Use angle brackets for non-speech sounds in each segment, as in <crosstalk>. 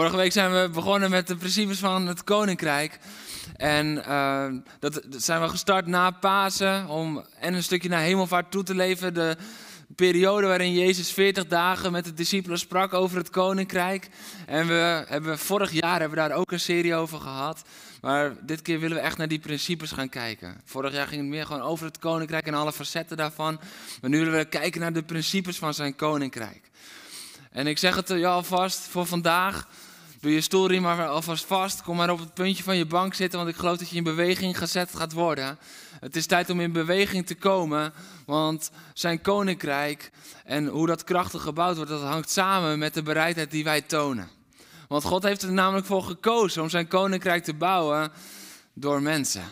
Vorige week zijn we begonnen met de principes van het koninkrijk. En uh, dat, zijn we gestart na Pasen om en een stukje naar hemelvaart toe te leven. De periode waarin Jezus 40 dagen met de discipelen sprak over het koninkrijk. En we hebben vorig jaar hebben we daar ook een serie over gehad. Maar dit keer willen we echt naar die principes gaan kijken. Vorig jaar ging het meer gewoon over het koninkrijk en alle facetten daarvan. Maar nu willen we kijken naar de principes van zijn koninkrijk. En ik zeg het je alvast voor vandaag. Doe je stoelriem maar alvast vast. Kom maar op het puntje van je bank zitten, want ik geloof dat je in beweging gezet gaat worden. Het is tijd om in beweging te komen, want zijn koninkrijk en hoe dat krachtig gebouwd wordt, dat hangt samen met de bereidheid die wij tonen. Want God heeft er namelijk voor gekozen om zijn koninkrijk te bouwen door mensen.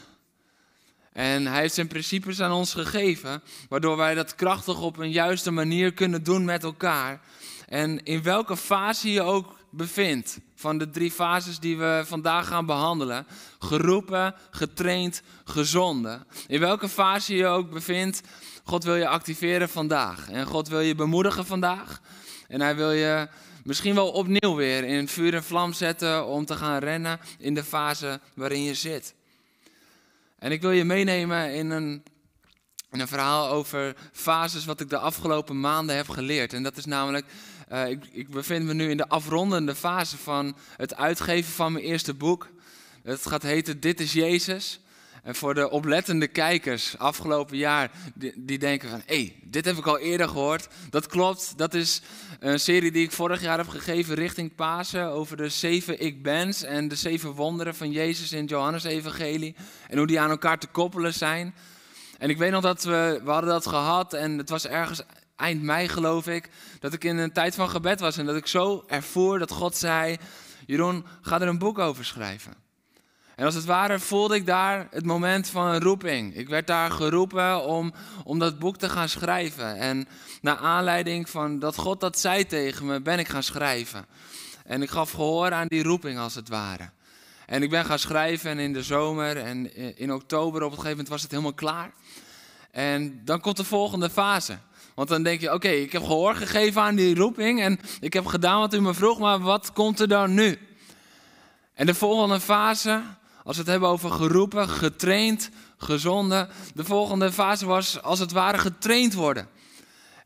En hij heeft zijn principes aan ons gegeven, waardoor wij dat krachtig op een juiste manier kunnen doen met elkaar. En in welke fase je ook bevindt, van de drie fases die we vandaag gaan behandelen, geroepen, getraind, gezonden. In welke fase je ook bevindt, God wil je activeren vandaag. En God wil je bemoedigen vandaag. En hij wil je misschien wel opnieuw weer in vuur en vlam zetten om te gaan rennen in de fase waarin je zit. En ik wil je meenemen in een, in een verhaal over fases wat ik de afgelopen maanden heb geleerd. En dat is namelijk uh, ik, bevind me nu in de afrondende fase van het uitgeven van mijn eerste boek. Het gaat heten Dit is Jezus. En voor de oplettende kijkers afgelopen jaar, die, denken van, hé, hey, dit heb ik al eerder gehoord. Dat klopt, dat is een serie die ik vorig jaar heb gegeven richting Pasen over de zeven ik bens en de zeven wonderen van Jezus in het Johannes-evangelie. En hoe die aan elkaar te koppelen zijn. En ik weet nog dat we, we hadden dat gehad en het was ergens eind mei geloof ik, dat ik in een tijd van gebed was en dat ik zo ervoer dat God zei, Jeroen, ga er een boek over schrijven. En als het ware voelde ik daar het moment van een roeping. Ik werd daar geroepen om, om dat boek te gaan schrijven. En naar aanleiding van dat God dat zei tegen me, ben ik gaan schrijven. En ik gaf gehoor aan die roeping als het ware. En ik ben gaan schrijven en in de zomer en in oktober op een gegeven moment was het helemaal klaar. En dan komt de volgende fase. Want dan denk je, oké, ik heb gehoor gegeven aan die roeping en ik heb gedaan wat u me vroeg, maar wat komt er dan nu? En de volgende fase, als we het hebben over geroepen, getraind, gezonden, de volgende fase was als het ware getraind worden.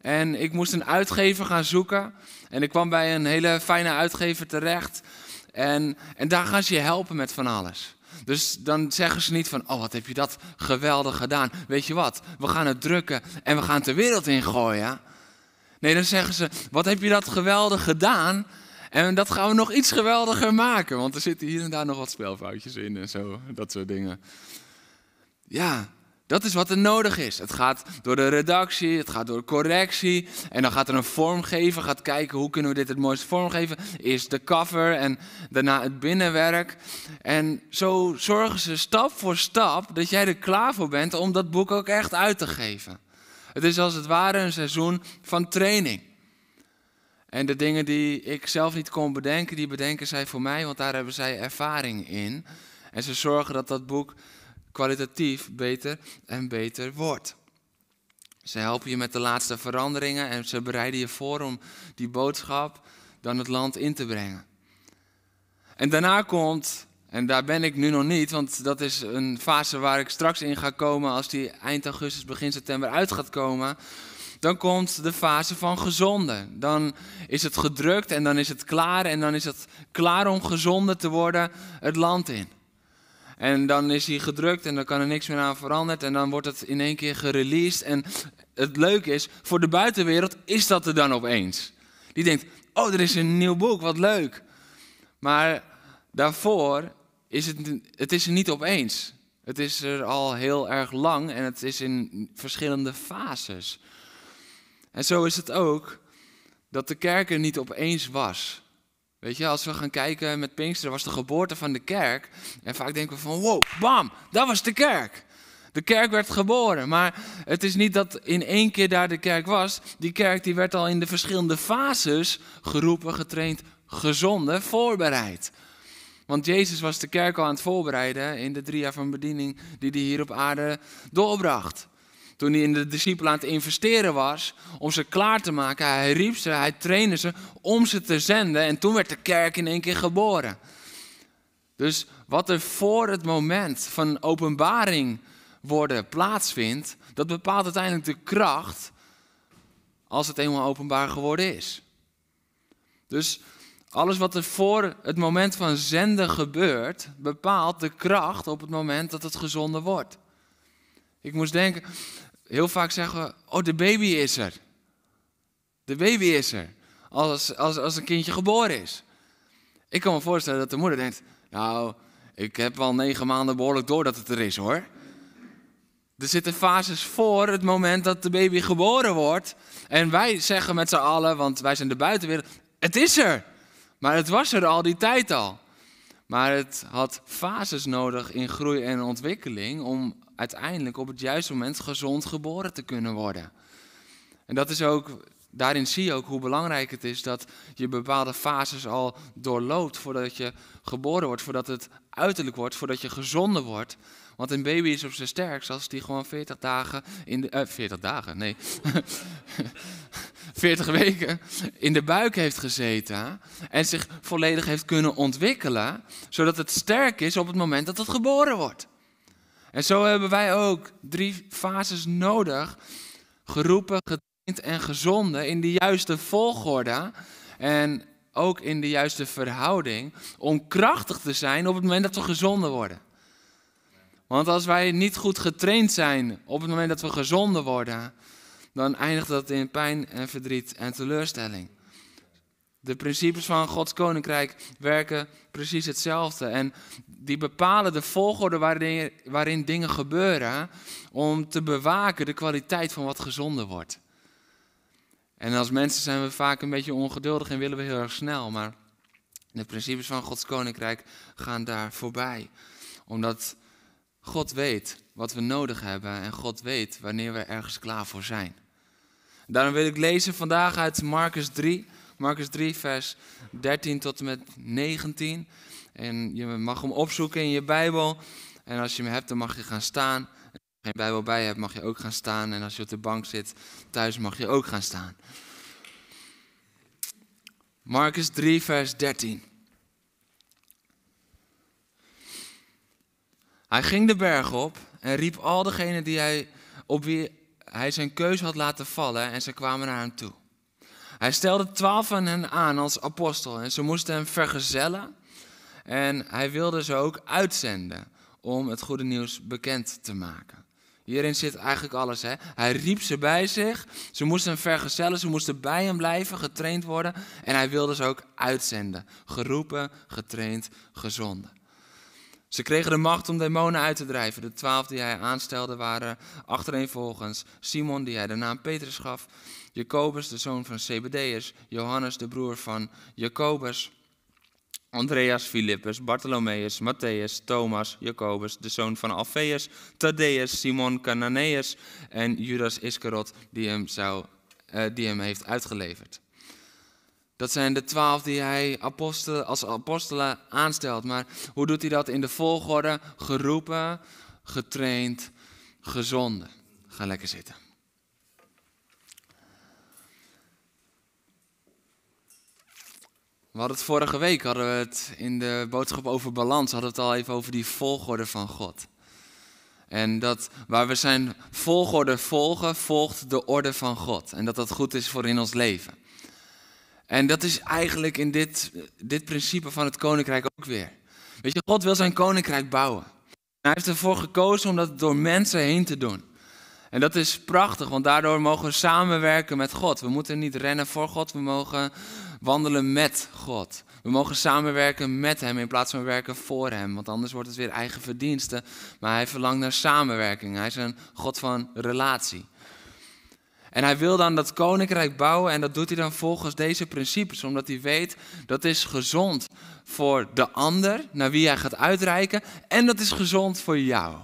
En ik moest een uitgever gaan zoeken en ik kwam bij een hele fijne uitgever terecht. En, en daar gaan ze je helpen met van alles. Dus dan zeggen ze niet van, oh wat heb je dat geweldig gedaan. Weet je wat, we gaan het drukken en we gaan het de wereld ingooien. Nee, dan zeggen ze, wat heb je dat geweldig gedaan. En dat gaan we nog iets geweldiger maken. Want er zitten hier en daar nog wat spelfoutjes in en zo, dat soort dingen. Ja, dat is wat er nodig is. Het gaat door de redactie, het gaat door correctie. En dan gaat er een vormgever, gaat kijken hoe kunnen we dit het mooiste vormgeven. Eerst de cover en daarna het binnenwerk. En zo zorgen ze stap voor stap dat jij er klaar voor bent om dat boek ook echt uit te geven. Het is als het ware een seizoen van training. En de dingen die ik zelf niet kon bedenken, die bedenken zij voor mij, want daar hebben zij ervaring in. En ze zorgen dat dat boek kwalitatief beter en beter wordt. Ze helpen je met de laatste veranderingen en ze bereiden je voor om die boodschap dan het land in te brengen. En daarna komt, en daar ben ik nu nog niet, want dat is een fase waar ik straks in ga komen als die eind augustus, begin september uit gaat komen. Dan komt de fase van gezonden. Dan is het gedrukt en dan is het klaar en dan is het klaar om gezonden te worden het land in. En dan is hij gedrukt en dan kan er niks meer aan veranderd. En dan wordt het in één keer gereleased. En het leuke is, voor de buitenwereld is dat er dan opeens. Die denkt, oh, er is een nieuw boek, wat leuk. Maar daarvoor is het, het is er niet opeens. Het is er al heel erg lang en het is in verschillende fases. En zo is het ook dat de kerk er niet opeens was. Weet je, als we gaan kijken met Pinksteren, was de geboorte van de kerk. En vaak denken we van, wow, bam, dat was de kerk. De kerk werd geboren, maar het is niet dat in één keer daar de kerk was. Die kerk die werd al in de verschillende fases geroepen, getraind, gezonden, voorbereid. Want Jezus was de kerk al aan het voorbereiden in de drie jaar van bediening die hij hier op aarde doorbracht. Toen hij in de discipelen aan het investeren was om ze klaar te maken, hij riep ze, hij trainde ze om ze te zenden en toen werd de kerk in één keer geboren. Dus wat er voor het moment van openbaring worden plaatsvindt, dat bepaalt uiteindelijk de kracht als het eenmaal openbaar geworden is. Dus alles wat er voor het moment van zenden gebeurt, bepaalt de kracht op het moment dat het gezonden wordt. Ik moest denken, heel vaak zeggen we, oh de baby is er. De baby is er. Als, als, als een kindje geboren is. Ik kan me voorstellen dat de moeder denkt, nou, ik heb wel negen maanden behoorlijk door dat het er is hoor. Er zitten fases voor het moment dat de baby geboren wordt. En wij zeggen met z'n allen, want wij zijn de buitenwereld, het is er. Maar het was er al die tijd al. Maar het had fases nodig in groei en ontwikkeling om uiteindelijk op het juiste moment gezond geboren te kunnen worden. En dat is ook, daarin zie je ook hoe belangrijk het is dat je bepaalde fases al doorloopt voordat je geboren wordt, voordat het uiterlijk wordt, voordat je gezonden wordt. Want een baby is op zijn sterkst als die gewoon 40 dagen in de. Uh, 40 dagen, nee. <laughs> 40 weken in de buik heeft gezeten en zich volledig heeft kunnen ontwikkelen, zodat het sterk is op het moment dat het geboren wordt. En zo hebben wij ook drie fases nodig, geroepen, getraind en gezonden in de juiste volgorde en ook in de juiste verhouding om krachtig te zijn op het moment dat we gezonden worden. Want als wij niet goed getraind zijn op het moment dat we gezonden worden, dan eindigt dat in pijn en verdriet en teleurstelling. De principes van Gods koninkrijk werken precies hetzelfde. En die bepalen de volgorde waarin, waarin dingen gebeuren om te bewaken de kwaliteit van wat gezonden wordt. En als mensen zijn we vaak een beetje ongeduldig en willen we heel erg snel. Maar de principes van Gods koninkrijk gaan daar voorbij. Omdat God weet wat we nodig hebben en God weet wanneer we ergens klaar voor zijn. Daarom wil ik lezen vandaag uit Marcus 3, Marcus 3, vers 13 tot en met 19. En je mag hem opzoeken in je Bijbel. En als je hem hebt, dan mag je gaan staan. Als je geen Bijbel bij hebt, mag je ook gaan staan. En als je op de bank zit thuis, mag je ook gaan staan. Marcus 3, vers 13. Hij ging de berg op en riep al degenen die hij, op wie hij zijn keus had laten vallen en ze kwamen naar hem toe. Hij stelde twaalf van hen aan als apostel en ze moesten hem vergezellen. En hij wilde ze ook uitzenden om het goede nieuws bekend te maken. Hierin zit eigenlijk alles. Hè? Hij riep ze bij zich. Ze moesten hem vergezellen. Ze moesten bij hem blijven, getraind worden. En hij wilde ze ook uitzenden. Geroepen, getraind, gezonden. Ze kregen de macht om demonen uit te drijven. De twaalf die hij aanstelde waren achtereenvolgens Simon, die hij de naam Petrus gaf, Jacobus, de zoon van Zebedeus, Johannes, de broer van Jacobus, Andreas, Philippus, Bartholomeus, Matthäus, Thomas, Jacobus, de zoon van Alpheus, Thaddeus, Simon Cananeus en Judas Iscariot, die hem, zou, uh, die hem heeft uitgeleverd. Dat zijn de twaalf die hij apostelen, als apostelen aanstelt. Maar hoe doet hij dat in de volgorde? Geroepen, getraind, gezonden. Ga lekker zitten. We hadden het vorige week, hadden we het in de boodschap over balans, hadden we het al even over die volgorde van God. En dat waar we zijn volgorde volgen, volgt de orde van God. En dat dat goed is voor in ons leven. En dat is eigenlijk in dit, dit principe van het koninkrijk ook weer. Weet je, God wil zijn koninkrijk bouwen. Hij heeft ervoor gekozen om dat door mensen heen te doen. En dat is prachtig, want daardoor mogen we samenwerken met God. We moeten niet rennen voor God, we mogen wandelen met God. We mogen samenwerken met Hem in plaats van werken voor Hem. Want anders wordt het weer eigen verdiensten. Maar Hij verlangt naar samenwerking. Hij is een God van relatie. En hij wil dan dat koninkrijk bouwen en dat doet hij dan volgens deze principes, omdat hij weet dat is gezond voor de ander, naar wie hij gaat uitreiken, en dat is gezond voor jou.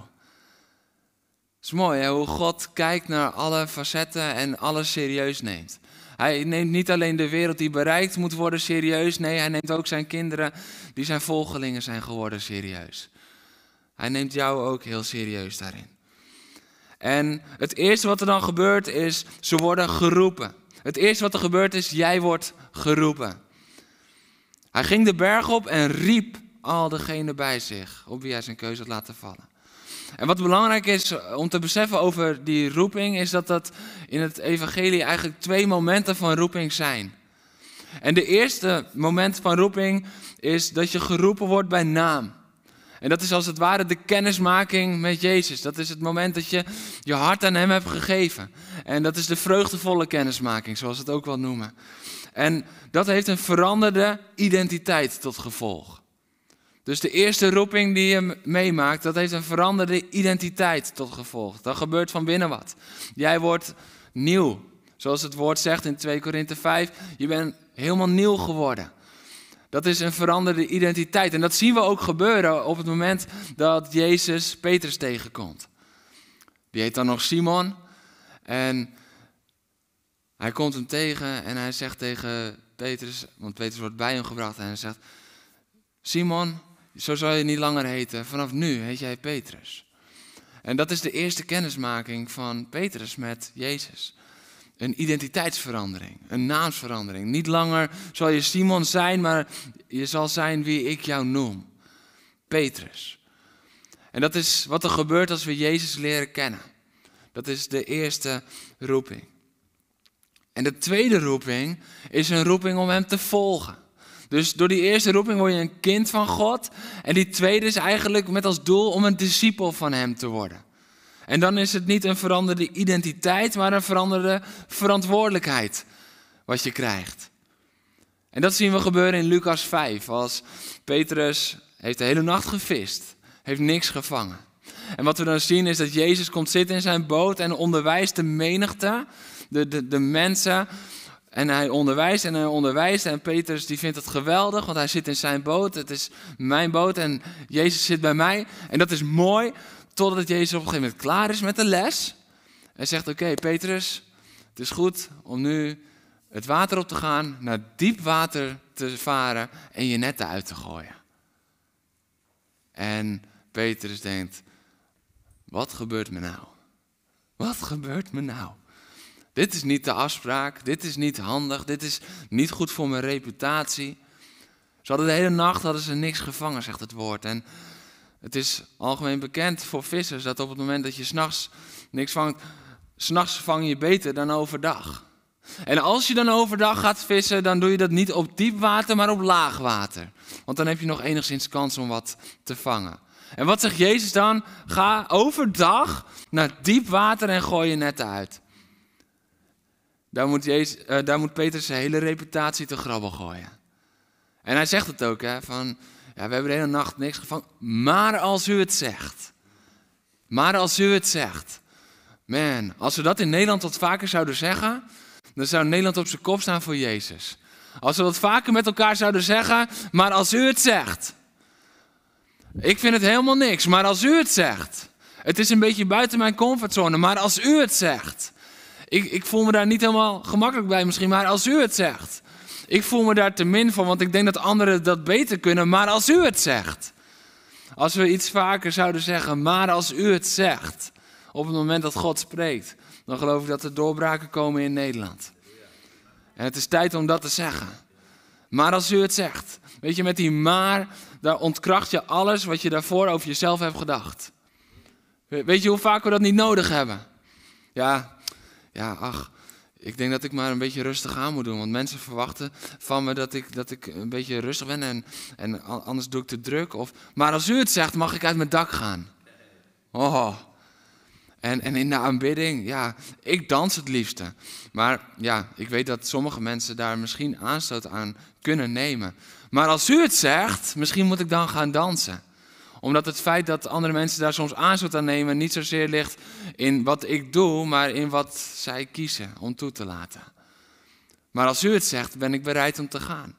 Het is mooi hè, hoe God kijkt naar alle facetten en alles serieus neemt. Hij neemt niet alleen de wereld die bereikt moet worden serieus, nee, hij neemt ook zijn kinderen die zijn volgelingen zijn geworden serieus. Hij neemt jou ook heel serieus daarin. En het eerste wat er dan gebeurt is, ze worden geroepen. Het eerste wat er gebeurt is, jij wordt geroepen. Hij ging de berg op en riep al degenen bij zich, op wie hij zijn keuze had laten vallen. En wat belangrijk is om te beseffen over die roeping, is dat dat in het evangelie eigenlijk twee momenten van roeping zijn. En de eerste moment van roeping is dat je geroepen wordt bij naam. En dat is als het ware de kennismaking met Jezus. Dat is het moment dat je je hart aan Hem hebt gegeven. En dat is de vreugdevolle kennismaking, zoals we het ook wel noemen. En dat heeft een veranderde identiteit tot gevolg. Dus de eerste roeping die je meemaakt, dat heeft een veranderde identiteit tot gevolg. Dat gebeurt van binnen wat. Jij wordt nieuw. Zoals het woord zegt in 2 Korinthe 5, je bent helemaal nieuw geworden. Dat is een veranderde identiteit. En dat zien we ook gebeuren op het moment dat Jezus Petrus tegenkomt. Die heet dan nog Simon. En hij komt hem tegen en hij zegt tegen Petrus, want Petrus wordt bij hem gebracht en hij zegt, Simon, zo zal je niet langer heten, vanaf nu heet jij Petrus. En dat is de eerste kennismaking van Petrus met Jezus. Een identiteitsverandering, een naamsverandering. Niet langer zal je Simon zijn, maar je zal zijn wie ik jou noem. Petrus. En dat is wat er gebeurt als we Jezus leren kennen. Dat is de eerste roeping. En de tweede roeping is een roeping om Hem te volgen. Dus door die eerste roeping word je een kind van God. En die tweede is eigenlijk met als doel om een discipel van Hem te worden. En dan is het niet een veranderde identiteit, maar een veranderde verantwoordelijkheid wat je krijgt. En dat zien we gebeuren in Lucas 5, als Petrus heeft de hele nacht gevist, heeft niks gevangen. En wat we dan zien is dat Jezus komt zitten in zijn boot en onderwijst de menigte, de, de, de mensen. En hij onderwijst en hij onderwijst en Petrus die vindt het geweldig, want hij zit in zijn boot. Het is mijn boot en Jezus zit bij mij. En dat is mooi, Totdat Jezus op een gegeven moment klaar is met de les. Hij zegt: Oké, Petrus, het is goed om nu het water op te gaan, naar diep water te varen en je netten uit te gooien. En Petrus denkt: Wat gebeurt me nou? Wat gebeurt me nou? Dit is niet de afspraak, dit is niet handig, dit is niet goed voor mijn reputatie. Ze hadden de hele nacht hadden ze niks gevangen, zegt het woord. En het is algemeen bekend voor vissers dat op het moment dat je s'nachts niks vangt, s'nachts vang je beter dan overdag. En als je dan overdag gaat vissen, dan doe je dat niet op diep water, maar op laag water. Want dan heb je nog enigszins kans om wat te vangen. En wat zegt Jezus dan? Ga overdag naar diep water en gooi je netten uit. Daar moet, Jezus, daar moet Peter zijn hele reputatie te grabbel gooien. En hij zegt het ook, hè, van ja, we hebben de hele nacht niks gevangen. Maar als u het zegt. Maar als u het zegt. Man, als we dat in Nederland wat vaker zouden zeggen, dan zou Nederland op zijn kop staan voor Jezus. Als we dat vaker met elkaar zouden zeggen, maar als u het zegt. Ik vind het helemaal niks, maar als u het zegt. Het is een beetje buiten mijn comfortzone, maar als u het zegt. Ik, ik voel me daar niet helemaal gemakkelijk bij misschien, maar als u het zegt. Ik voel me daar te min van, want ik denk dat anderen dat beter kunnen. Maar als u het zegt. Als we iets vaker zouden zeggen, maar als u het zegt. Op het moment dat God spreekt. Dan geloof ik dat er doorbraken komen in Nederland. En het is tijd om dat te zeggen. Maar als u het zegt. Weet je, met die maar, daar ontkracht je alles wat je daarvoor over jezelf hebt gedacht. Weet je hoe vaak we dat niet nodig hebben? Ja, ja, ach, ik denk dat ik maar een beetje rustig aan moet doen. Want mensen verwachten van me dat ik, dat ik een beetje rustig ben en, en anders doe ik te druk. Of, maar als u het zegt, mag ik uit mijn dak gaan. Oh. En, en in de aanbidding, ja, ik dans het liefste. Maar ja, ik weet dat sommige mensen daar misschien aanstoot aan kunnen nemen. Maar als u het zegt, misschien moet ik dan gaan dansen. Omdat het feit dat andere mensen daar soms aanstoot aan nemen niet zozeer ligt in wat ik doe, maar in wat zij kiezen om toe te laten. Maar als u het zegt, ben ik bereid om te gaan.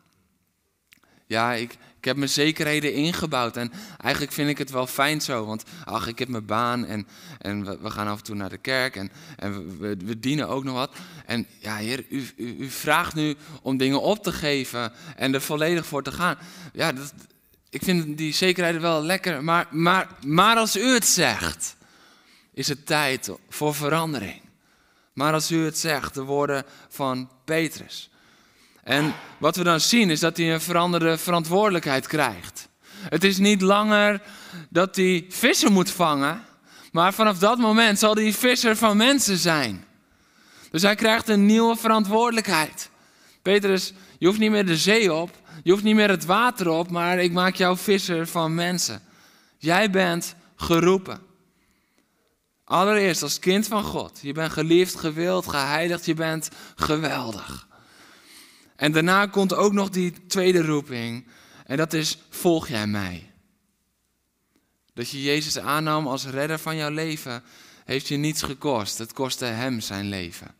Ja, ik, ik heb mijn zekerheden ingebouwd en eigenlijk vind ik het wel fijn zo, want ach, ik heb mijn baan en, en we, we gaan af en toe naar de kerk en, en we, we, dienen ook nog wat. En ja, heer, u, u, u, vraagt nu om dingen op te geven en er volledig voor te gaan. Ja, dat, ik vind die zekerheden wel lekker, maar, maar, maar als u het zegt, is het tijd voor verandering. Maar als u het zegt, de woorden van Petrus. En wat we dan zien is dat hij een veranderde verantwoordelijkheid krijgt. Het is niet langer dat hij vissen moet vangen, maar vanaf dat moment zal hij visser van mensen zijn. Dus hij krijgt een nieuwe verantwoordelijkheid. Petrus, je hoeft niet meer de zee op, je hoeft niet meer het water op, maar ik maak jou visser van mensen. Jij bent geroepen. Allereerst als kind van God. Je bent geliefd, gewild, geheiligd, je bent geweldig. En daarna komt ook nog die tweede roeping. En dat is: volg jij mij? Dat je Jezus aannam als redder van jouw leven, heeft je niets gekost. Het kostte hem zijn leven.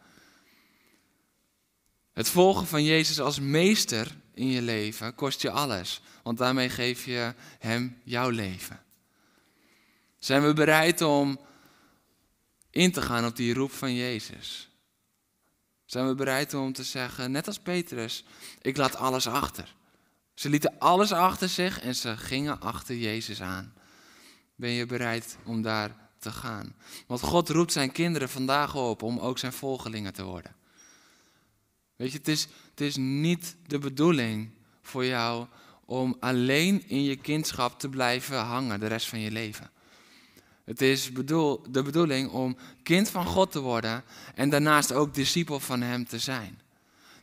Het volgen van Jezus als meester in je leven kost je alles, want daarmee geef je hem jouw leven. Zijn we bereid om in te gaan op die roep van Jezus? Zijn we bereid om te zeggen, net als Petrus, ik laat alles achter. Ze lieten alles achter zich en ze gingen achter Jezus aan. Ben je bereid om daar te gaan? Want God roept zijn kinderen vandaag op om ook zijn volgelingen te worden. Weet je, het is, het is niet de bedoeling voor jou om alleen in je kindschap te blijven hangen de rest van je leven. Het is bedoel, de bedoeling om kind van God te worden en daarnaast ook discipel van Hem te zijn.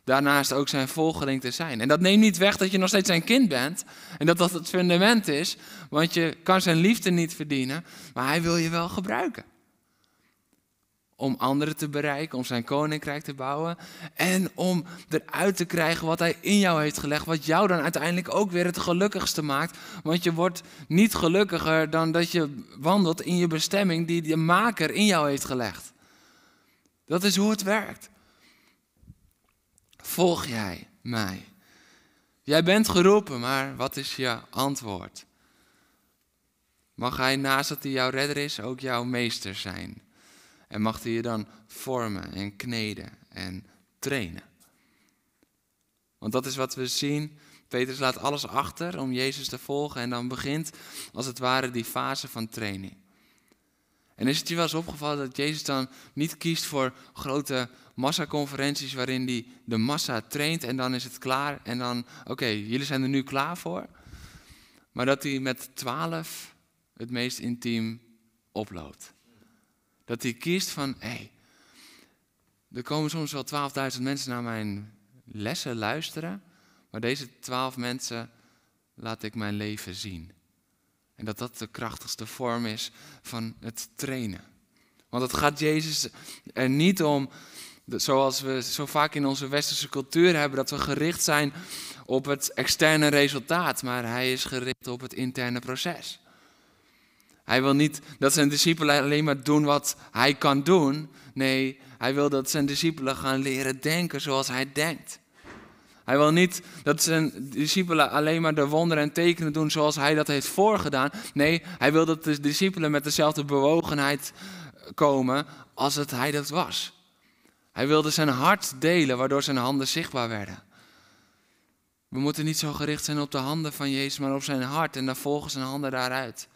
Daarnaast ook zijn volgeling te zijn. En dat neemt niet weg dat je nog steeds zijn kind bent en dat dat het fundament is, want je kan zijn liefde niet verdienen, maar Hij wil je wel gebruiken om anderen te bereiken, om zijn koninkrijk te bouwen en om eruit te krijgen wat hij in jou heeft gelegd, wat jou dan uiteindelijk ook weer het gelukkigste maakt. Want je wordt niet gelukkiger dan dat je wandelt in je bestemming die de maker in jou heeft gelegd. Dat is hoe het werkt. Volg jij mij? Jij bent geroepen, maar wat is je antwoord? Mag hij naast dat hij jouw redder is ook jouw meester zijn? En mag hij je dan vormen en kneden en trainen. Want dat is wat we zien. Petrus laat alles achter om Jezus te volgen en dan begint als het ware die fase van training. En is het je wel eens opgevallen dat Jezus dan niet kiest voor grote massaconferenties waarin hij de massa traint en dan is het klaar en dan, oké, jullie zijn er nu klaar voor. Maar dat hij met twaalf het meest intiem oploopt. Dat hij kiest van, hé, hey, er komen soms wel 12.000 mensen naar mijn lessen luisteren, maar deze 12 mensen laat ik mijn leven zien. En dat dat de krachtigste vorm is van het trainen. Want het gaat Jezus er niet om, zoals we zo vaak in onze westerse cultuur hebben, dat we gericht zijn op het externe resultaat, maar hij is gericht op het interne proces. Hij wil niet dat zijn discipelen alleen maar doen wat hij kan doen. Nee, hij wil dat zijn discipelen gaan leren denken zoals hij denkt. Hij wil niet dat zijn discipelen alleen maar de wonderen en tekenen doen zoals hij dat heeft voorgedaan. Nee, hij wil dat de discipelen met dezelfde bewogenheid komen als het hij dat was. Hij wilde zijn hart delen, waardoor zijn handen zichtbaar werden. We moeten niet zo gericht zijn op de handen van Jezus, maar op zijn hart en dan volgen zijn handen daaruit.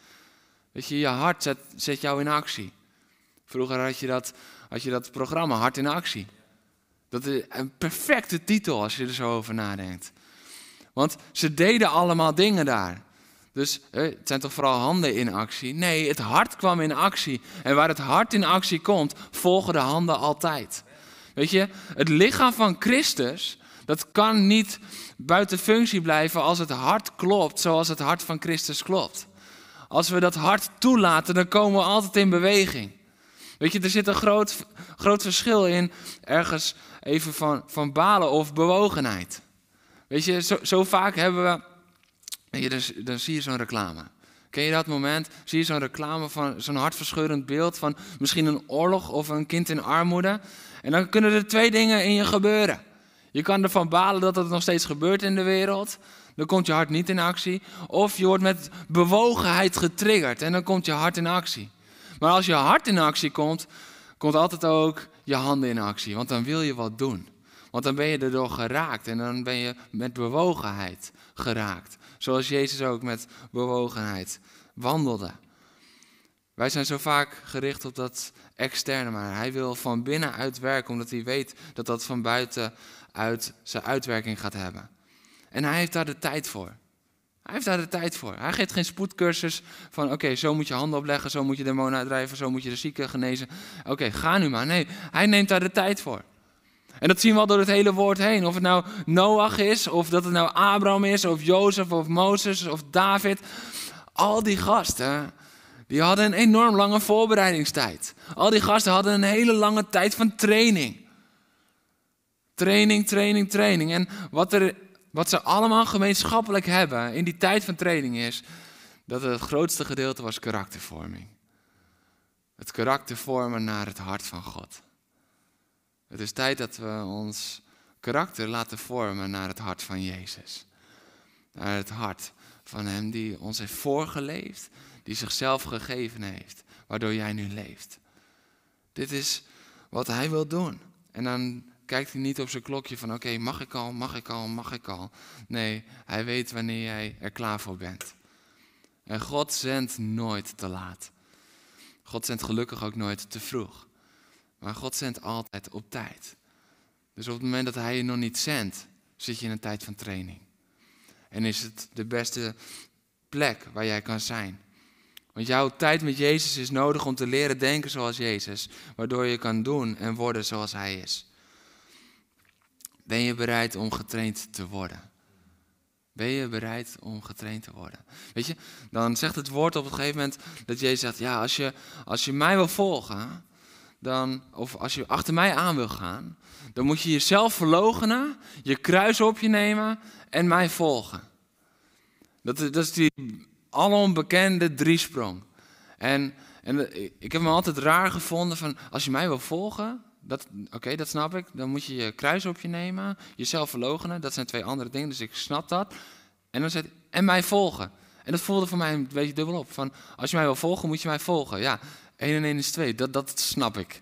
Weet je, je hart zet, zet jou in actie. Vroeger had je, dat, had je dat programma Hart in Actie. Dat is een perfecte titel als je er zo over nadenkt. Want ze deden allemaal dingen daar. Dus het zijn toch vooral handen in actie? Nee, het hart kwam in actie. En waar het hart in actie komt, volgen de handen altijd. Weet je, het lichaam van Christus, dat kan niet buiten functie blijven als het hart klopt zoals het hart van Christus klopt. Als we dat hart toelaten, dan komen we altijd in beweging. Weet je, er zit een groot, groot verschil in ergens even van, van balen of bewogenheid. Weet je, zo, zo vaak hebben we. Je, dan zie je zo'n reclame. Ken je dat moment? Zie je zo'n reclame van zo'n hartverscheurend beeld van misschien een oorlog of een kind in armoede? En dan kunnen er twee dingen in je gebeuren. Je kan ervan balen dat het nog steeds gebeurt in de wereld. Dan komt je hart niet in actie. Of je wordt met bewogenheid getriggerd en dan komt je hart in actie. Maar als je hart in actie komt, komt altijd ook je handen in actie. Want dan wil je wat doen. Want dan ben je erdoor geraakt en dan ben je met bewogenheid geraakt. Zoals Jezus ook met bewogenheid wandelde. Wij zijn zo vaak gericht op dat externe, maar hij wil van binnenuit werken, omdat hij weet dat dat van buitenuit zijn uitwerking gaat hebben. En hij heeft daar de tijd voor. Hij heeft daar de tijd voor. Hij geeft geen spoedcursus van oké, zo moet je handen opleggen, zo moet je demonen uitdrijven, zo moet je de zieken genezen. Oké, ga nu maar. Nee, hij neemt daar de tijd voor. En dat zien we al door het hele woord heen. Of het nou Noach is, of dat het nou Abraham is, of Jozef, of Mozes, of David. Al die gasten, die hadden een enorm lange voorbereidingstijd. Al die gasten hadden een hele lange tijd van training. Training, training, training. En wat, er, wat ze allemaal gemeenschappelijk hebben in die tijd van training is, dat het grootste gedeelte was karaktervorming. Het karakter vormen naar het hart van God. Het is tijd dat we ons karakter laten vormen naar het hart van Jezus. Naar het hart van Hem die ons heeft voorgeleefd, die zichzelf gegeven heeft, waardoor jij nu leeft. Dit is wat Hij wil doen. En dan kijkt hij niet op zijn klokje van oké, mag ik al, mag ik al, mag ik al. Nee, Hij weet wanneer jij er klaar voor bent. En God zendt nooit te laat. God zendt gelukkig ook nooit te vroeg. Maar God zendt altijd op tijd. Dus op het moment dat Hij je nog niet zendt, zit je in een tijd van training. En is het de beste plek waar jij kan zijn. Want jouw tijd met Jezus is nodig om te leren denken zoals Jezus, waardoor je kan doen en worden zoals Hij is. Ben je bereid om getraind te worden? Ben je bereid om getraind te worden? Weet je, dan zegt het woord op een gegeven moment dat Jezus zegt: Ja, als je, als je mij wil volgen, dan, of als je achter mij aan wil gaan, dan moet je jezelf verloochenen, je kruis op je nemen en mij volgen. Dat, dat is die alombekende driesprong. En, en ik heb me altijd raar gevonden van, als je mij wil volgen, oké, dat snap ik, dan moet je je kruis op je nemen, jezelf verloochenen, dat zijn twee andere dingen, dus ik snap dat. En dan zegt en mij volgen. En dat voelde voor mij een beetje dubbel op, van, als je mij wil volgen, moet je mij volgen. Ja, 1 en 1 is 2, dat, dat snap ik.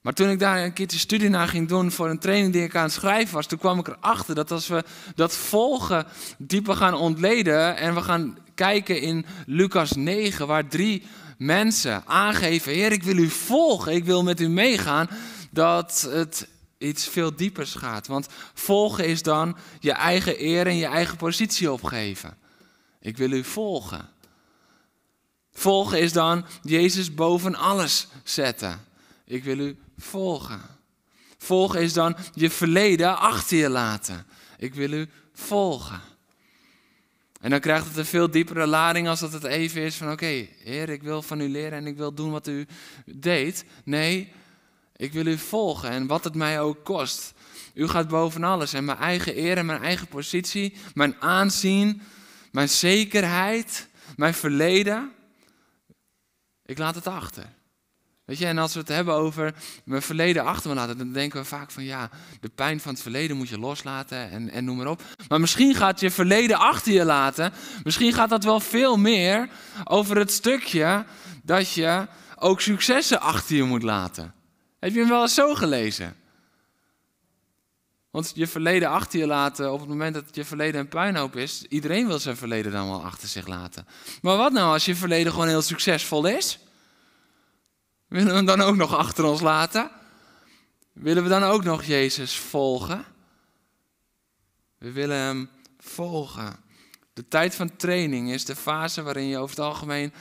Maar toen ik daar een keertje studie naar ging doen voor een training die ik aan het schrijven was, toen kwam ik erachter dat als we dat volgen dieper gaan ontleden en we gaan kijken in Lucas 9, waar drie mensen aangeven, Heer, ik wil u volgen, ik wil met u meegaan, dat het iets veel diepers gaat. Want volgen is dan je eigen eer en je eigen positie opgeven. Ik wil u volgen. Volgen is dan Jezus boven alles zetten. Ik wil u volgen. Volgen is dan je verleden achter je laten. Ik wil u volgen. En dan krijgt het een veel diepere lading als dat het even is van oké, Heer, ik wil van u leren en ik wil doen wat u deed. Nee, ik wil u volgen en wat het mij ook kost. U gaat boven alles en mijn eigen eer en mijn eigen positie, mijn aanzien, mijn zekerheid, mijn verleden, ik laat het achter. Weet je, en als we het hebben over mijn verleden achter me laten, dan denken we vaak van ja, de pijn van het verleden moet je loslaten en, en noem maar op. Maar misschien gaat je verleden achter je laten, misschien gaat dat wel veel meer over het stukje dat je ook successen achter je moet laten. Heb je hem wel eens zo gelezen? Want je verleden achter je laten op het moment dat je verleden een puinhoop is, iedereen wil zijn verleden dan wel achter zich laten. Maar wat nou als je verleden gewoon heel succesvol is? Willen we hem dan ook nog achter ons laten? Willen we dan ook nog Jezus volgen? We willen hem volgen. De tijd van training is de fase waarin je over het algemeen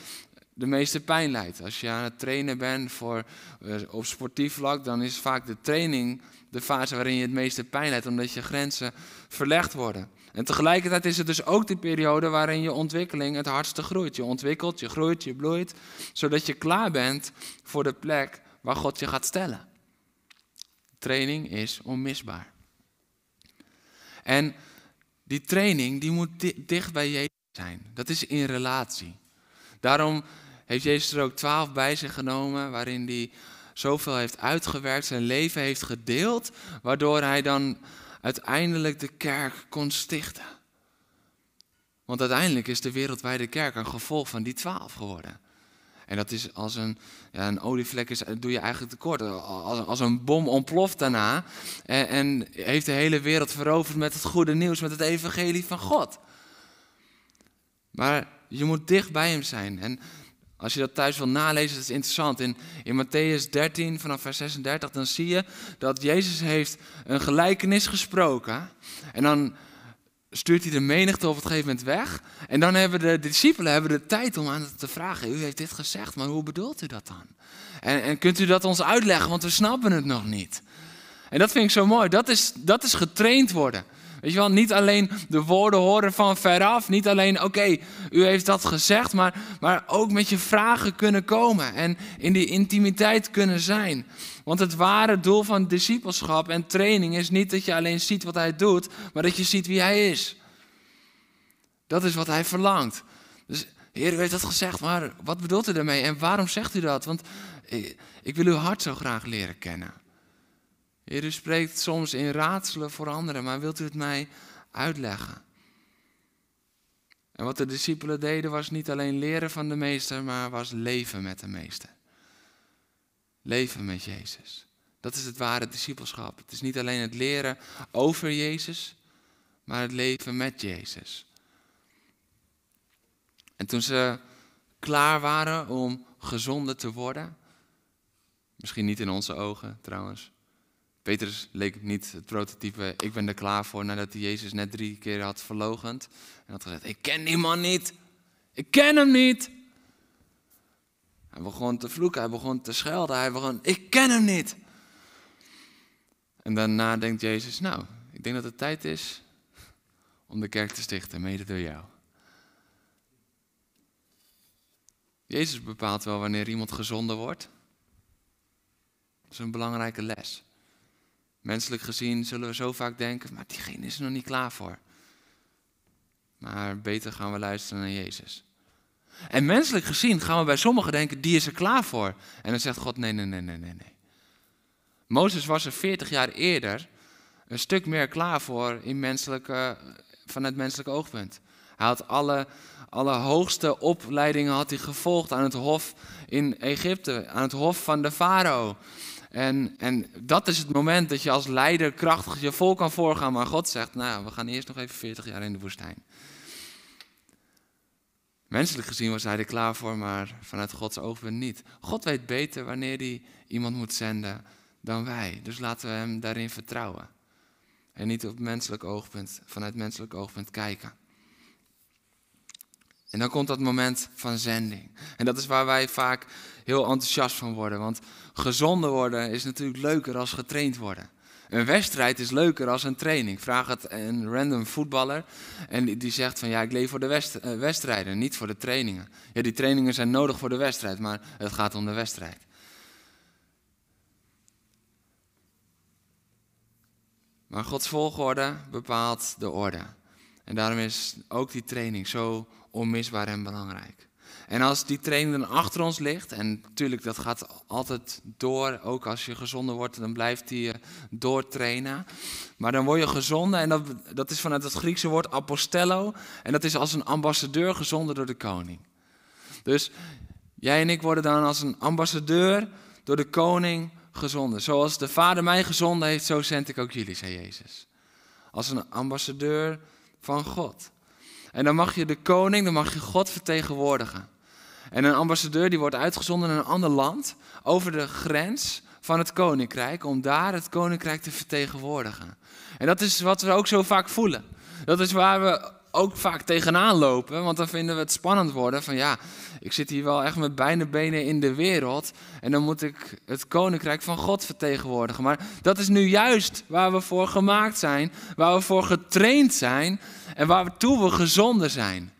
de meeste pijn leidt. Als je aan het trainen bent voor, eh, op sportief vlak, dan is vaak de training de fase waarin je het meeste pijn leidt, omdat je grenzen verlegd worden. En tegelijkertijd is het dus ook de periode waarin je ontwikkeling het hardste groeit. Je ontwikkelt, je groeit, je bloeit, zodat je klaar bent voor de plek waar God je gaat stellen. Training is onmisbaar. En die training die moet dicht bij Jezus zijn. Dat is in relatie. Daarom heeft Jezus er ook twaalf bij zich genomen, waarin hij zoveel heeft uitgewerkt, zijn leven heeft gedeeld, waardoor hij dan uiteindelijk de kerk kon stichten. Want uiteindelijk is de wereldwijde kerk een gevolg van die twaalf geworden. En dat is als een, ja, een olievlek, is, doe je eigenlijk tekort. Als, als een bom ontploft daarna en, en heeft de hele wereld veroverd met het goede nieuws, met het evangelie van God. Maar je moet dicht bij hem zijn. En als je dat thuis wil nalezen, dat is interessant. In, in Matthäus 13, vanaf vers 36, dan zie je dat Jezus heeft een gelijkenis gesproken. En dan stuurt hij de menigte op het gegeven moment weg. En dan hebben de, discipelen hebben de tijd om aan te vragen. U heeft dit gezegd, maar hoe bedoelt u dat dan? En, en kunt u dat ons uitleggen, want we snappen het nog niet. En dat vind ik zo mooi. Dat is, dat is getraind worden. Weet je wel, niet alleen de woorden horen van veraf. Niet alleen, oké, u heeft dat gezegd. Maar, maar ook met je vragen kunnen komen. En in die intimiteit kunnen zijn. Want het ware doel van discipelschap en training is niet dat je alleen ziet wat hij doet. Maar dat je ziet wie hij is. Dat is wat hij verlangt. Dus Heer, u heeft dat gezegd, maar wat bedoelt u daarmee? En waarom zegt u dat? Want ik wil uw hart zo graag leren kennen. Heer, u spreekt soms in raadselen voor anderen, maar wilt u het mij uitleggen? En wat de discipelen deden was niet alleen leren van de meester, maar was leven met de meester. Leven met Jezus. Dat is het ware discipelschap. Het is niet alleen het leren over Jezus, maar het leven met Jezus. En toen ze klaar waren om gezonder te worden, misschien niet in onze ogen trouwens, Petrus leek niet het prototype, ik ben er klaar voor nadat hij Jezus net drie keer had verlogend. En had gezegd, ik ken die man niet. Ik ken hem niet. Hij begon te vloeken, hij begon te schelden, hij begon, ik ken hem niet. En daarna denkt Jezus, nou, ik denk dat het tijd is om de kerk te stichten, mede door jou. Jezus bepaalt wel wanneer iemand gezonden wordt. Dat is een belangrijke les. Menselijk gezien zullen we zo vaak denken, maar diegene is er nog niet klaar voor. Maar beter gaan we luisteren naar Jezus. En menselijk gezien gaan we bij sommigen denken, die is er klaar voor. En dan zegt God, nee, nee, nee, nee, nee. Mozes was er 40 jaar eerder een stuk meer klaar voor in menselijke, vanuit menselijk oogpunt. Hij had alle, alle hoogste opleidingen had hij gevolgd aan het hof in Egypte, aan het hof van de farao. En, en dat is het moment dat je als leider krachtig je vol kan voorgaan. Maar God zegt, nou, we gaan eerst nog even 40 jaar in de woestijn. Menselijk gezien was hij er klaar voor, maar vanuit Gods oogpunt niet. God weet beter wanneer hij iemand moet zenden dan wij. Dus laten we hem daarin vertrouwen. En niet op menselijk oogpunt, vanuit menselijk oogpunt kijken. En dan komt dat moment van zending. En dat is waar wij vaak heel enthousiast van worden. Want gezonden worden is natuurlijk leuker als getraind worden. Een wedstrijd is leuker als een training. Vraag het een random voetballer en die zegt van ja, ik leef voor de eh, wedstrijden, niet voor de trainingen. Ja, die trainingen zijn nodig voor de wedstrijd, maar het gaat om de wedstrijd. Maar Gods volgorde bepaalt de orde. En daarom is ook die training zo onmisbaar en belangrijk. En als die training dan achter ons ligt, en natuurlijk dat gaat altijd door, ook als je gezonder wordt, dan blijft die je doortrainen. Maar dan word je gezonden en dat, dat is vanuit het Griekse woord apostello. En dat is als een ambassadeur gezonden door de koning. Dus jij en ik worden dan als een ambassadeur door de koning gezonden. Zoals de Vader mij gezonden heeft, zo zend ik ook jullie, zei Jezus. Als een ambassadeur van God. En dan mag je de koning, dan mag je God vertegenwoordigen. En een ambassadeur die wordt uitgezonden naar een ander land over de grens van het koninkrijk om daar het koninkrijk te vertegenwoordigen. En dat is wat we ook zo vaak voelen. Dat is waar we ook vaak tegenaan lopen, want dan vinden we het spannend worden van ja, ik zit hier wel echt met beide benen in de wereld en dan moet ik het koninkrijk van God vertegenwoordigen. Maar dat is nu juist waar we voor gemaakt zijn, waar we voor getraind zijn en waartoe we gezonden zijn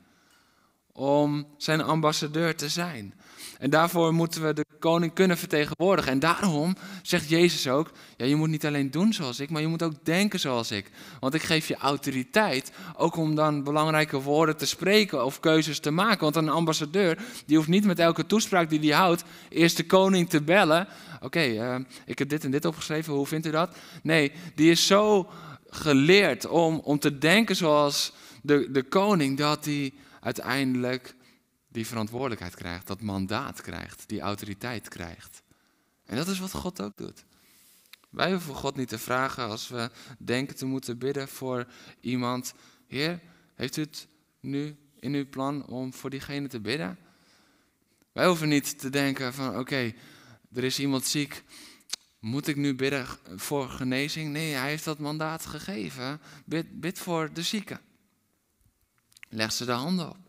om zijn ambassadeur te zijn. En daarvoor moeten we de koning kunnen vertegenwoordigen. En daarom zegt Jezus ook: ja, je moet niet alleen doen zoals ik, maar je moet ook denken zoals ik. Want ik geef je autoriteit, ook om dan belangrijke woorden te spreken of keuzes te maken. Want een ambassadeur, die hoeft niet met elke toespraak die hij houdt, eerst de koning te bellen. Oké, eh, ik heb dit en dit opgeschreven, hoe vindt u dat? Nee, die is zo geleerd om, om te denken zoals de, de koning, dat hij uiteindelijk die verantwoordelijkheid krijgt, dat mandaat krijgt, die autoriteit krijgt. En dat is wat God ook doet. Wij hoeven God niet te vragen als we denken te moeten bidden voor iemand. Heer, heeft u het nu in uw plan om voor diegene te bidden? Wij hoeven niet te denken van oké, er is iemand ziek. Moet ik nu bidden voor genezing? Nee, hij heeft dat mandaat gegeven. Bid, bid voor de zieke. Leg ze de handen op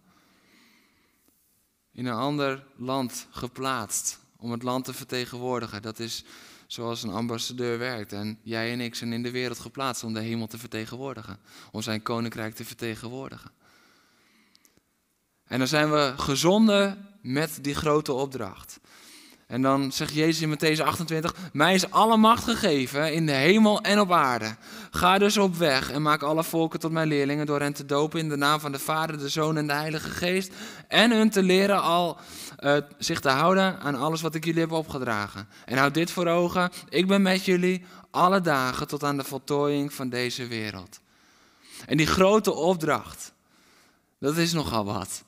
in een ander land geplaatst om het land te vertegenwoordigen. Dat is zoals een ambassadeur werkt. En jij en ik zijn in de wereld geplaatst om de hemel te vertegenwoordigen, om zijn koninkrijk te vertegenwoordigen. En dan zijn we gezonden met die grote opdracht. En dan zegt Jezus in Matthäus 28, mij is alle macht gegeven in de hemel en op aarde. Ga dus op weg en maak alle volken tot mijn leerlingen door hen te dopen in de naam van de Vader, de Zoon en de Heilige Geest. En hun te leren al uh, zich te houden aan alles wat ik jullie heb opgedragen. En houd dit voor ogen, ik ben met jullie alle dagen tot aan de voltooiing van deze wereld. En die grote opdracht, dat is nogal wat.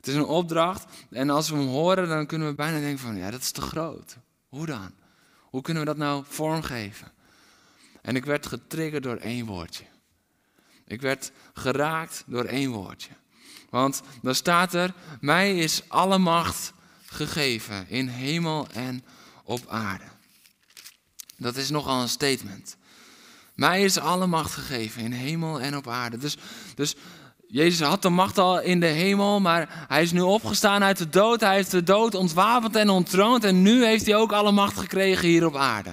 Het is een opdracht en als we hem horen, dan kunnen we bijna denken van, ja, dat is te groot. Hoe dan? Hoe kunnen we dat nou vormgeven? En ik werd getriggerd door één woordje. Ik werd geraakt door één woordje. Want dan staat er, mij is alle macht gegeven in hemel en op aarde. Dat is nogal een statement. Mij is alle macht gegeven in hemel en op aarde. Dus, dus Jezus had de macht al in de hemel, maar hij is nu opgestaan uit de dood. Hij heeft de dood ontwapend en ontroond. En nu heeft hij ook alle macht gekregen hier op aarde.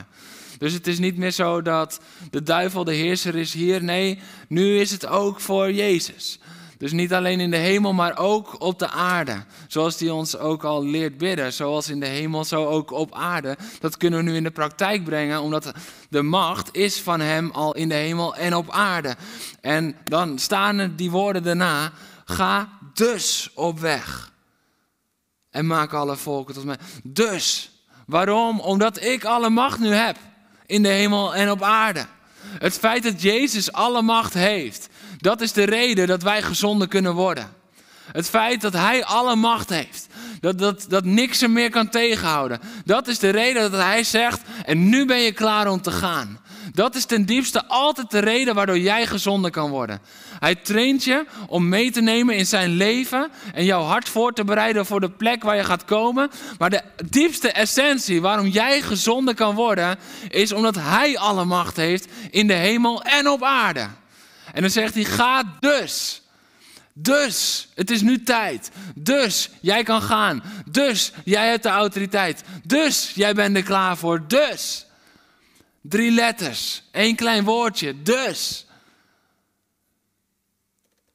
Dus het is niet meer zo dat de duivel de heerser is hier. Nee, nu is het ook voor Jezus. Dus niet alleen in de hemel, maar ook op de aarde. Zoals hij ons ook al leert bidden. Zoals in de hemel, zo ook op aarde. Dat kunnen we nu in de praktijk brengen, omdat de macht is van hem al in de hemel en op aarde. En dan staan er die woorden daarna. Ga dus op weg. En maak alle volken tot mij. Dus. Waarom? Omdat ik alle macht nu heb. In de hemel en op aarde. Het feit dat Jezus alle macht heeft, dat is de reden dat wij gezonden kunnen worden. Het feit dat Hij alle macht heeft, dat, dat, dat niks hem meer kan tegenhouden, dat is de reden dat Hij zegt, en nu ben je klaar om te gaan. Dat is ten diepste altijd de reden waardoor jij gezonden kan worden. Hij traint je om mee te nemen in zijn leven en jouw hart voor te bereiden voor de plek waar je gaat komen. Maar de diepste essentie waarom jij gezonden kan worden, is omdat Hij alle macht heeft in de hemel en op aarde. En dan zegt hij, ga dus. Dus, het is nu tijd. Dus, jij kan gaan. Dus, jij hebt de autoriteit. Dus, jij bent er klaar voor. Dus. Drie letters, één klein woordje. Dus.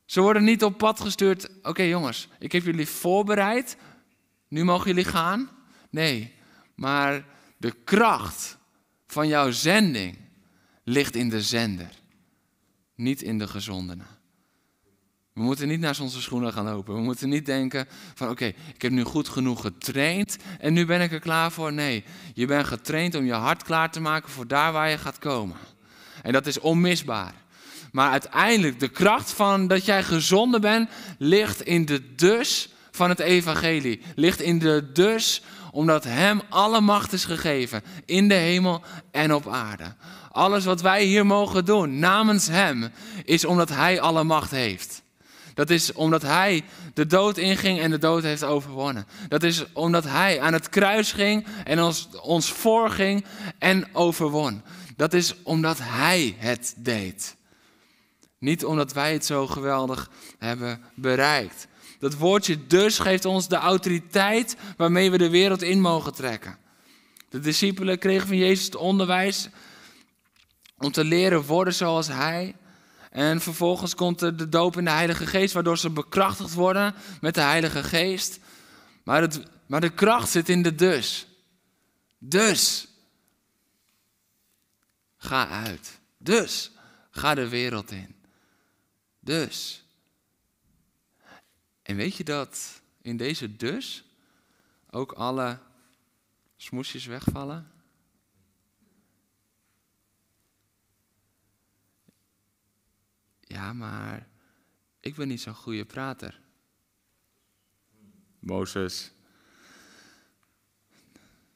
Ze worden niet op pad gestuurd. Oké jongens, ik heb jullie voorbereid. Nu mogen jullie gaan. Nee, maar de kracht van jouw zending ligt in de zender niet in de gezondenen. We moeten niet naar onze schoenen gaan lopen. We moeten niet denken van oké, ik heb nu goed genoeg getraind en nu ben ik er klaar voor. Nee, je bent getraind om je hart klaar te maken voor daar waar je gaat komen. En dat is onmisbaar. Maar uiteindelijk, de kracht van dat jij gezonden bent, ligt in de dus van het evangelie. Ligt in de dus omdat hem alle macht is gegeven in de hemel en op aarde. Alles wat wij hier mogen doen namens Hem is omdat Hij alle macht heeft. Dat is omdat Hij de dood inging en de dood heeft overwonnen. Dat is omdat Hij aan het kruis ging en ons, ons voorging en overwon. Dat is omdat Hij het deed. Niet omdat wij het zo geweldig hebben bereikt. Dat woordje dus geeft ons de autoriteit waarmee we de wereld in mogen trekken. De discipelen kregen van Jezus het onderwijs om te leren worden zoals Hij. En vervolgens komt er de doop in de Heilige Geest, waardoor ze bekrachtigd worden met de Heilige Geest. Maar, het, maar de kracht zit in de dus. Dus. Ga uit. Dus. Ga de wereld in. Dus. En weet je dat in deze dus ook alle smoesjes wegvallen? Ja, maar ik ben niet zo'n goede prater. Mozes.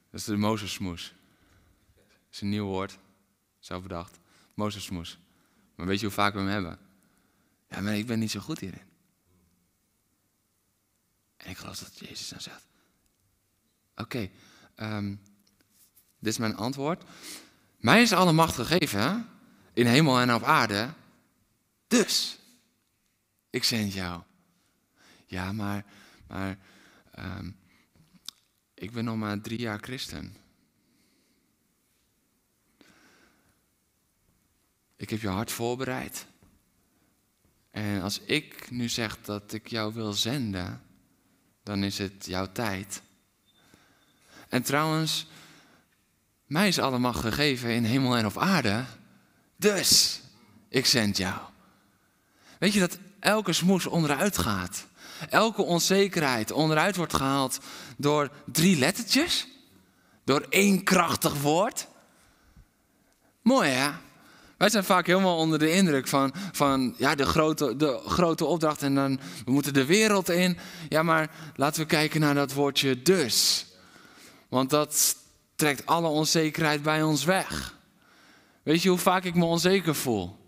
Dat is de Mozesmoes. Dat is een nieuw woord. Zelf bedacht. Mozesmoes. Maar weet je hoe vaak we hem hebben? Ja, maar ik ben niet zo goed hierin. En ik geloof dat Jezus dan zegt: Oké, ehm, dit is mijn antwoord. Mij is alle macht gegeven, in hemel en op aarde. Dus, ik zend jou. Ja, maar, maar ehm, ik ben nog maar drie jaar christen. Ik heb je hart voorbereid. En als ik nu zeg dat ik jou wil zenden, dan is het jouw tijd. En trouwens, mij is alle macht gegeven in hemel en op aarde. Dus, ik zend jou. Weet je dat elke smoes onderuit gaat? Elke onzekerheid onderuit wordt gehaald door drie lettertjes? Door één krachtig woord? Mooi hè? Wij zijn vaak helemaal onder de indruk van, van ja, de, grote, de grote opdracht en dan we moeten de wereld in. Ja, maar laten we kijken naar dat woordje dus. Want dat trekt alle onzekerheid bij ons weg. Weet je hoe vaak ik me onzeker voel?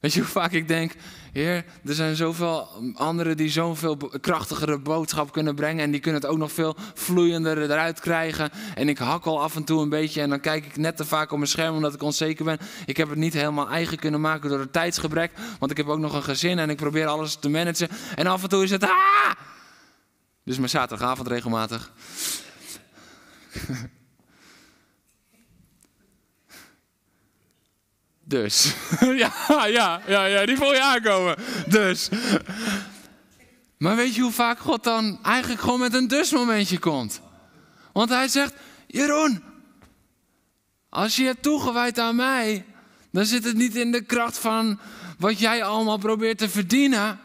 Weet je hoe vaak ik denk, Heer, er zijn zoveel anderen die zoveel krachtigere boodschap kunnen brengen. En die kunnen het ook nog veel vloeiender eruit krijgen. En ik hakkel af en toe een beetje. En dan kijk ik net te vaak op mijn scherm omdat ik onzeker ben. Ik heb het niet helemaal eigen kunnen maken door het tijdsgebrek. Want ik heb ook nog een gezin en ik probeer alles te managen. En af en toe is het. Ah! Dus mijn zaterdagavond regelmatig. <laughs> Dus. <laughs> ja, ja, ja, ja, die voel je aankomen. Dus. Maar weet je hoe vaak God dan eigenlijk gewoon met een dus momentje komt? Want hij zegt, Jeroen, als je hebt toegewijd aan mij, dan zit het niet in de kracht van wat jij allemaal probeert te verdienen.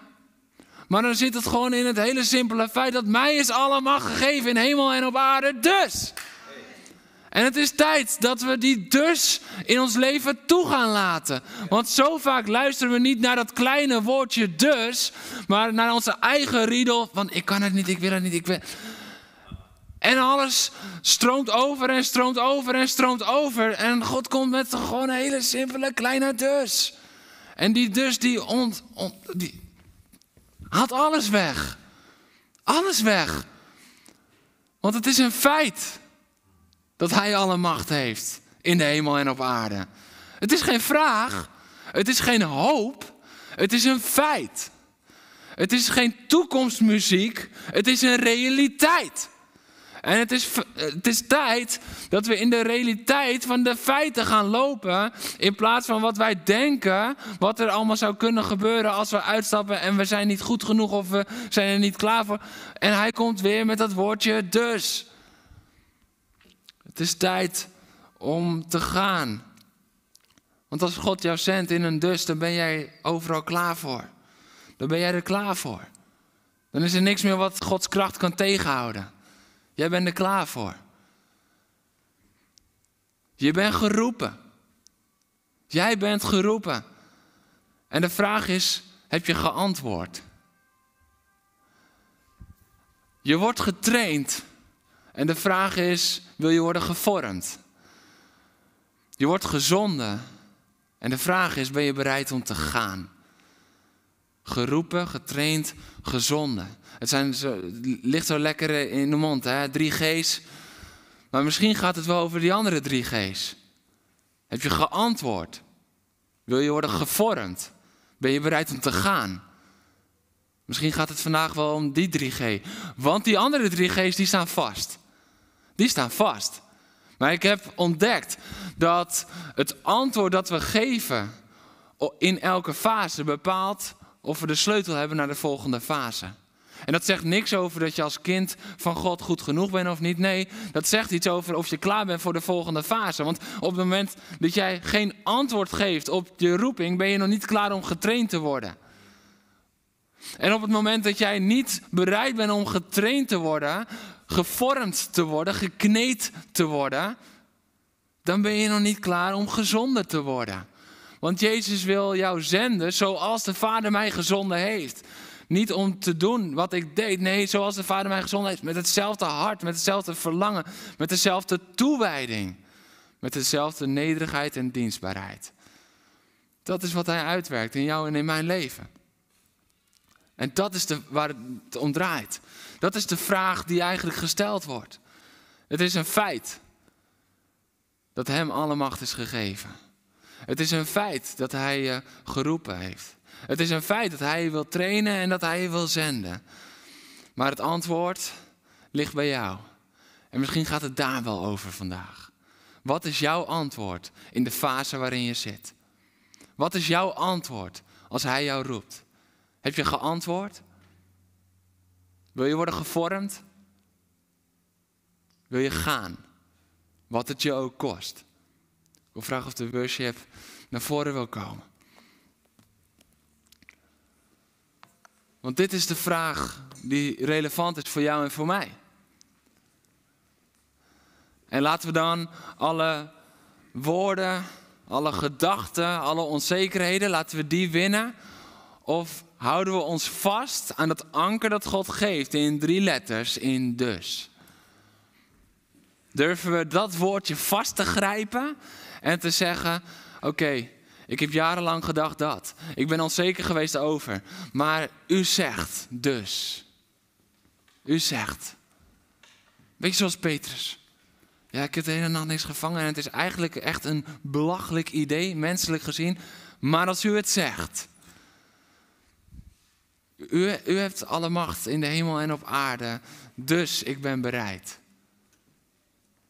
Maar dan zit het gewoon in het hele simpele feit dat mij is alle macht gegeven in hemel en op aarde. Dus. En het is tijd dat we die dus in ons leven toe gaan laten. Want zo vaak luisteren we niet naar dat kleine woordje dus, maar naar onze eigen riedel van ik kan het niet, ik wil het niet, ik wil... En alles stroomt over en stroomt over en stroomt over. En God komt met gewoon een hele simpele kleine dus. En die dus die, ont, die haalt alles weg. Alles weg. Want het is een feit dat Hij alle macht heeft in de hemel en op aarde. Het is geen vraag, het is geen hoop, het is een feit. Het is geen toekomstmuziek, het is een realiteit. En het is, het is tijd dat we in de realiteit van de feiten gaan lopen. In plaats van wat wij denken, wat er allemaal zou kunnen gebeuren als we uitstappen en we zijn niet goed genoeg of we zijn er niet klaar voor. En hij komt weer met dat woordje dus. Het is tijd om te gaan. Want als God jou zendt in een dus, dan ben jij overal klaar voor. Dan ben jij er klaar voor. Dan is er niks meer wat Gods kracht kan tegenhouden. Jij bent er klaar voor. Je bent geroepen. Jij bent geroepen. En de vraag is, heb je geantwoord? Je wordt getraind en de vraag is, wil je worden gevormd? Je wordt gezonden. En de vraag is, ben je bereid om te gaan? Geroepen, getraind, gezonden. Het, zijn zo, ligt zo lekker in de mond, hè? drie G's. Maar misschien gaat het wel over die andere drie G's. Heb je geantwoord? Wil je worden gevormd? Ben je bereid om te gaan? Misschien gaat het vandaag wel om die 3G. Want die andere 3G's die staan vast die staan vast. Maar ik heb ontdekt dat het antwoord dat we geven in elke fase bepaalt of we de sleutel hebben naar de volgende fase. En dat zegt niks over dat je als kind van God goed genoeg bent of niet. Nee, dat zegt iets over of je klaar bent voor de volgende fase. Want op het moment dat jij geen antwoord geeft op je roeping, ben je nog niet klaar om getraind te worden. En op het moment dat jij niet bereid bent om getraind te worden, gevormd te worden, gekneed te worden, dan ben je nog niet klaar om gezonder te worden. Want Jezus wil jou zenden zoals de Vader mij gezonden heeft. Niet om te doen wat ik deed. Nee, zoals de Vader mij gezonden heeft. Met hetzelfde hart, met hetzelfde verlangen, met dezelfde toewijding. Met dezelfde nederigheid en dienstbaarheid. Dat is wat Hij uitwerkt in jou en in mijn leven. En dat is de, waar het om draait. Dat is de vraag die eigenlijk gesteld wordt. Het is een feit dat Hem alle macht is gegeven. Het is een feit dat Hij je geroepen heeft. Het is een feit dat Hij je wil trainen en dat Hij je wil zenden. Maar het antwoord ligt bij jou. En misschien gaat het daar wel over vandaag. Wat is jouw antwoord in de fase waarin je zit? Wat is jouw antwoord als Hij jou roept? Heb je geantwoord? Wil je worden gevormd? Wil je gaan? Wat het je ook kost. Ik wil vragen of de worship naar voren wil komen. Want dit is de vraag die relevant is voor jou en voor mij. En laten we dan alle woorden, alle gedachten, alle onzekerheden, laten we die winnen. Of houden we ons vast aan dat anker dat God geeft in drie letters, in dus. Durven we dat woordje vast te grijpen en te zeggen: Oké, ik heb jarenlang gedacht dat. Ik ben onzeker geweest over. Maar u zegt dus. U zegt. Beetje zoals Petrus. Ja, ik heb het helemaal niks gevangen en het is eigenlijk echt een belachelijk idee, menselijk gezien. Maar als u het zegt. U, u hebt alle macht in de hemel en op aarde. Dus ik ben bereid.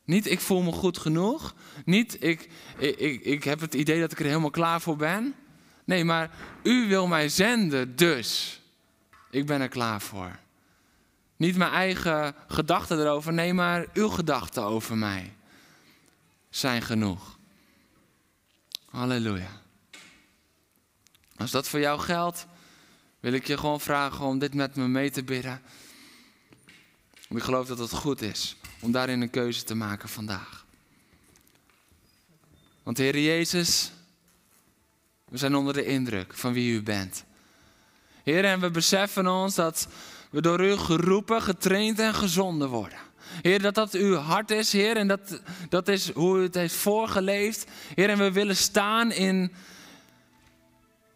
Niet ik voel me goed genoeg. Niet ik, ik, ik, ik heb het idee dat ik er helemaal klaar voor ben. Nee, maar u wil mij zenden, dus ik ben er klaar voor. Niet mijn eigen gedachten erover, nee, maar uw gedachten over mij zijn genoeg. Halleluja. Als dat voor jou geldt, wil ik je gewoon vragen om dit met me mee te bidden. ik geloof dat het goed is om daarin een keuze te maken vandaag. Want Heer Jezus, we zijn onder de indruk van wie u bent. Heer, en we beseffen ons dat we door u geroepen, getraind en gezonden worden. Heer, dat dat uw hart is, Heer, en dat, dat is hoe u het heeft voorgeleefd. Heer, en we willen staan in,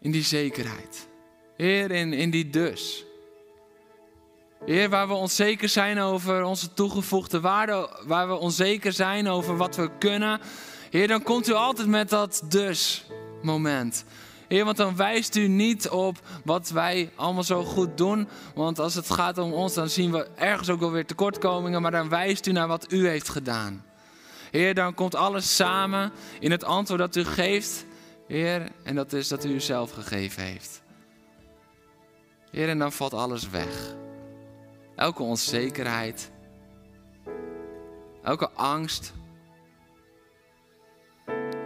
in die zekerheid. Heer, in, in die dus. Heer, waar we onzeker zijn over onze toegevoegde waarde, waar we onzeker zijn over wat we kunnen. Heer, dan komt u altijd met dat dus moment. Heer, want dan wijst u niet op wat wij allemaal zo goed doen. Want als het gaat om ons, dan zien we ergens ook wel weer tekortkomingen. Maar dan wijst u naar wat u heeft gedaan. Heer, dan komt alles samen in het antwoord dat u geeft. Heer, en dat is dat u uzelf gegeven heeft. Heer, en dan valt alles weg elke onzekerheid, elke angst.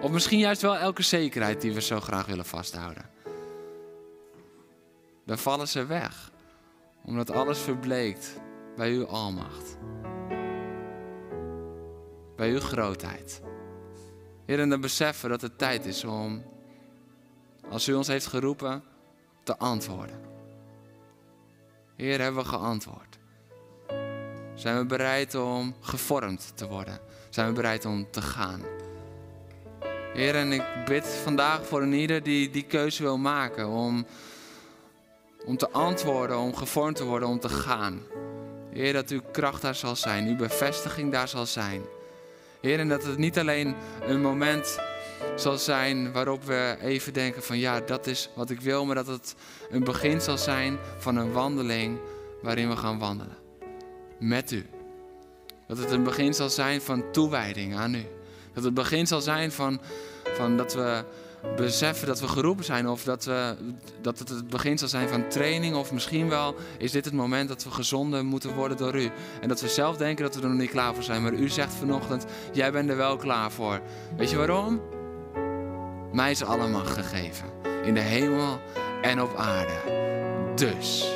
Of misschien juist wel elke zekerheid die we zo graag willen vasthouden. Dan vallen ze weg, omdat alles verbleekt bij uw almacht. Bij uw grootheid. Heer, en dan beseffen dat het tijd is om, als u ons heeft geroepen, te antwoorden. Heer, hebben we geantwoord. Zijn we bereid om gevormd te worden? Zijn we bereid om te gaan? Heer, en ik bid vandaag voor een ieder die die keuze wil maken om, om te antwoorden, om gevormd te worden, om te gaan. Heer, dat uw kracht daar zal zijn, uw bevestiging daar zal zijn. Heer, en dat het niet alleen een moment zal zijn waarop we even denken van ja, dat is wat ik wil, maar dat het een begin zal zijn van een wandeling waarin we gaan wandelen met u. Dat het een begin zal zijn van toewijding aan u. Dat het begin zal zijn van, van dat we beseffen dat we geroepen zijn of dat, we, dat het het begin zal zijn van training of misschien wel is dit het moment dat we gezonden moeten worden door u. En dat we zelf denken dat we er nog niet klaar voor zijn, maar u zegt vanochtend, jij bent er wel klaar voor. Weet je waarom? Mij is alle macht gegeven, in de hemel en op aarde. Dus,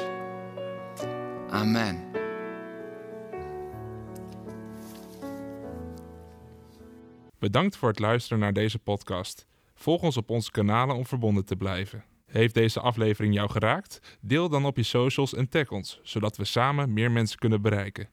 amen. Bedankt voor het luisteren naar deze podcast. Volg ons op onze kanalen om verbonden te blijven. Heeft deze aflevering jou geraakt? Deel dan op je socials en tag ons, zodat we samen meer mensen kunnen bereiken.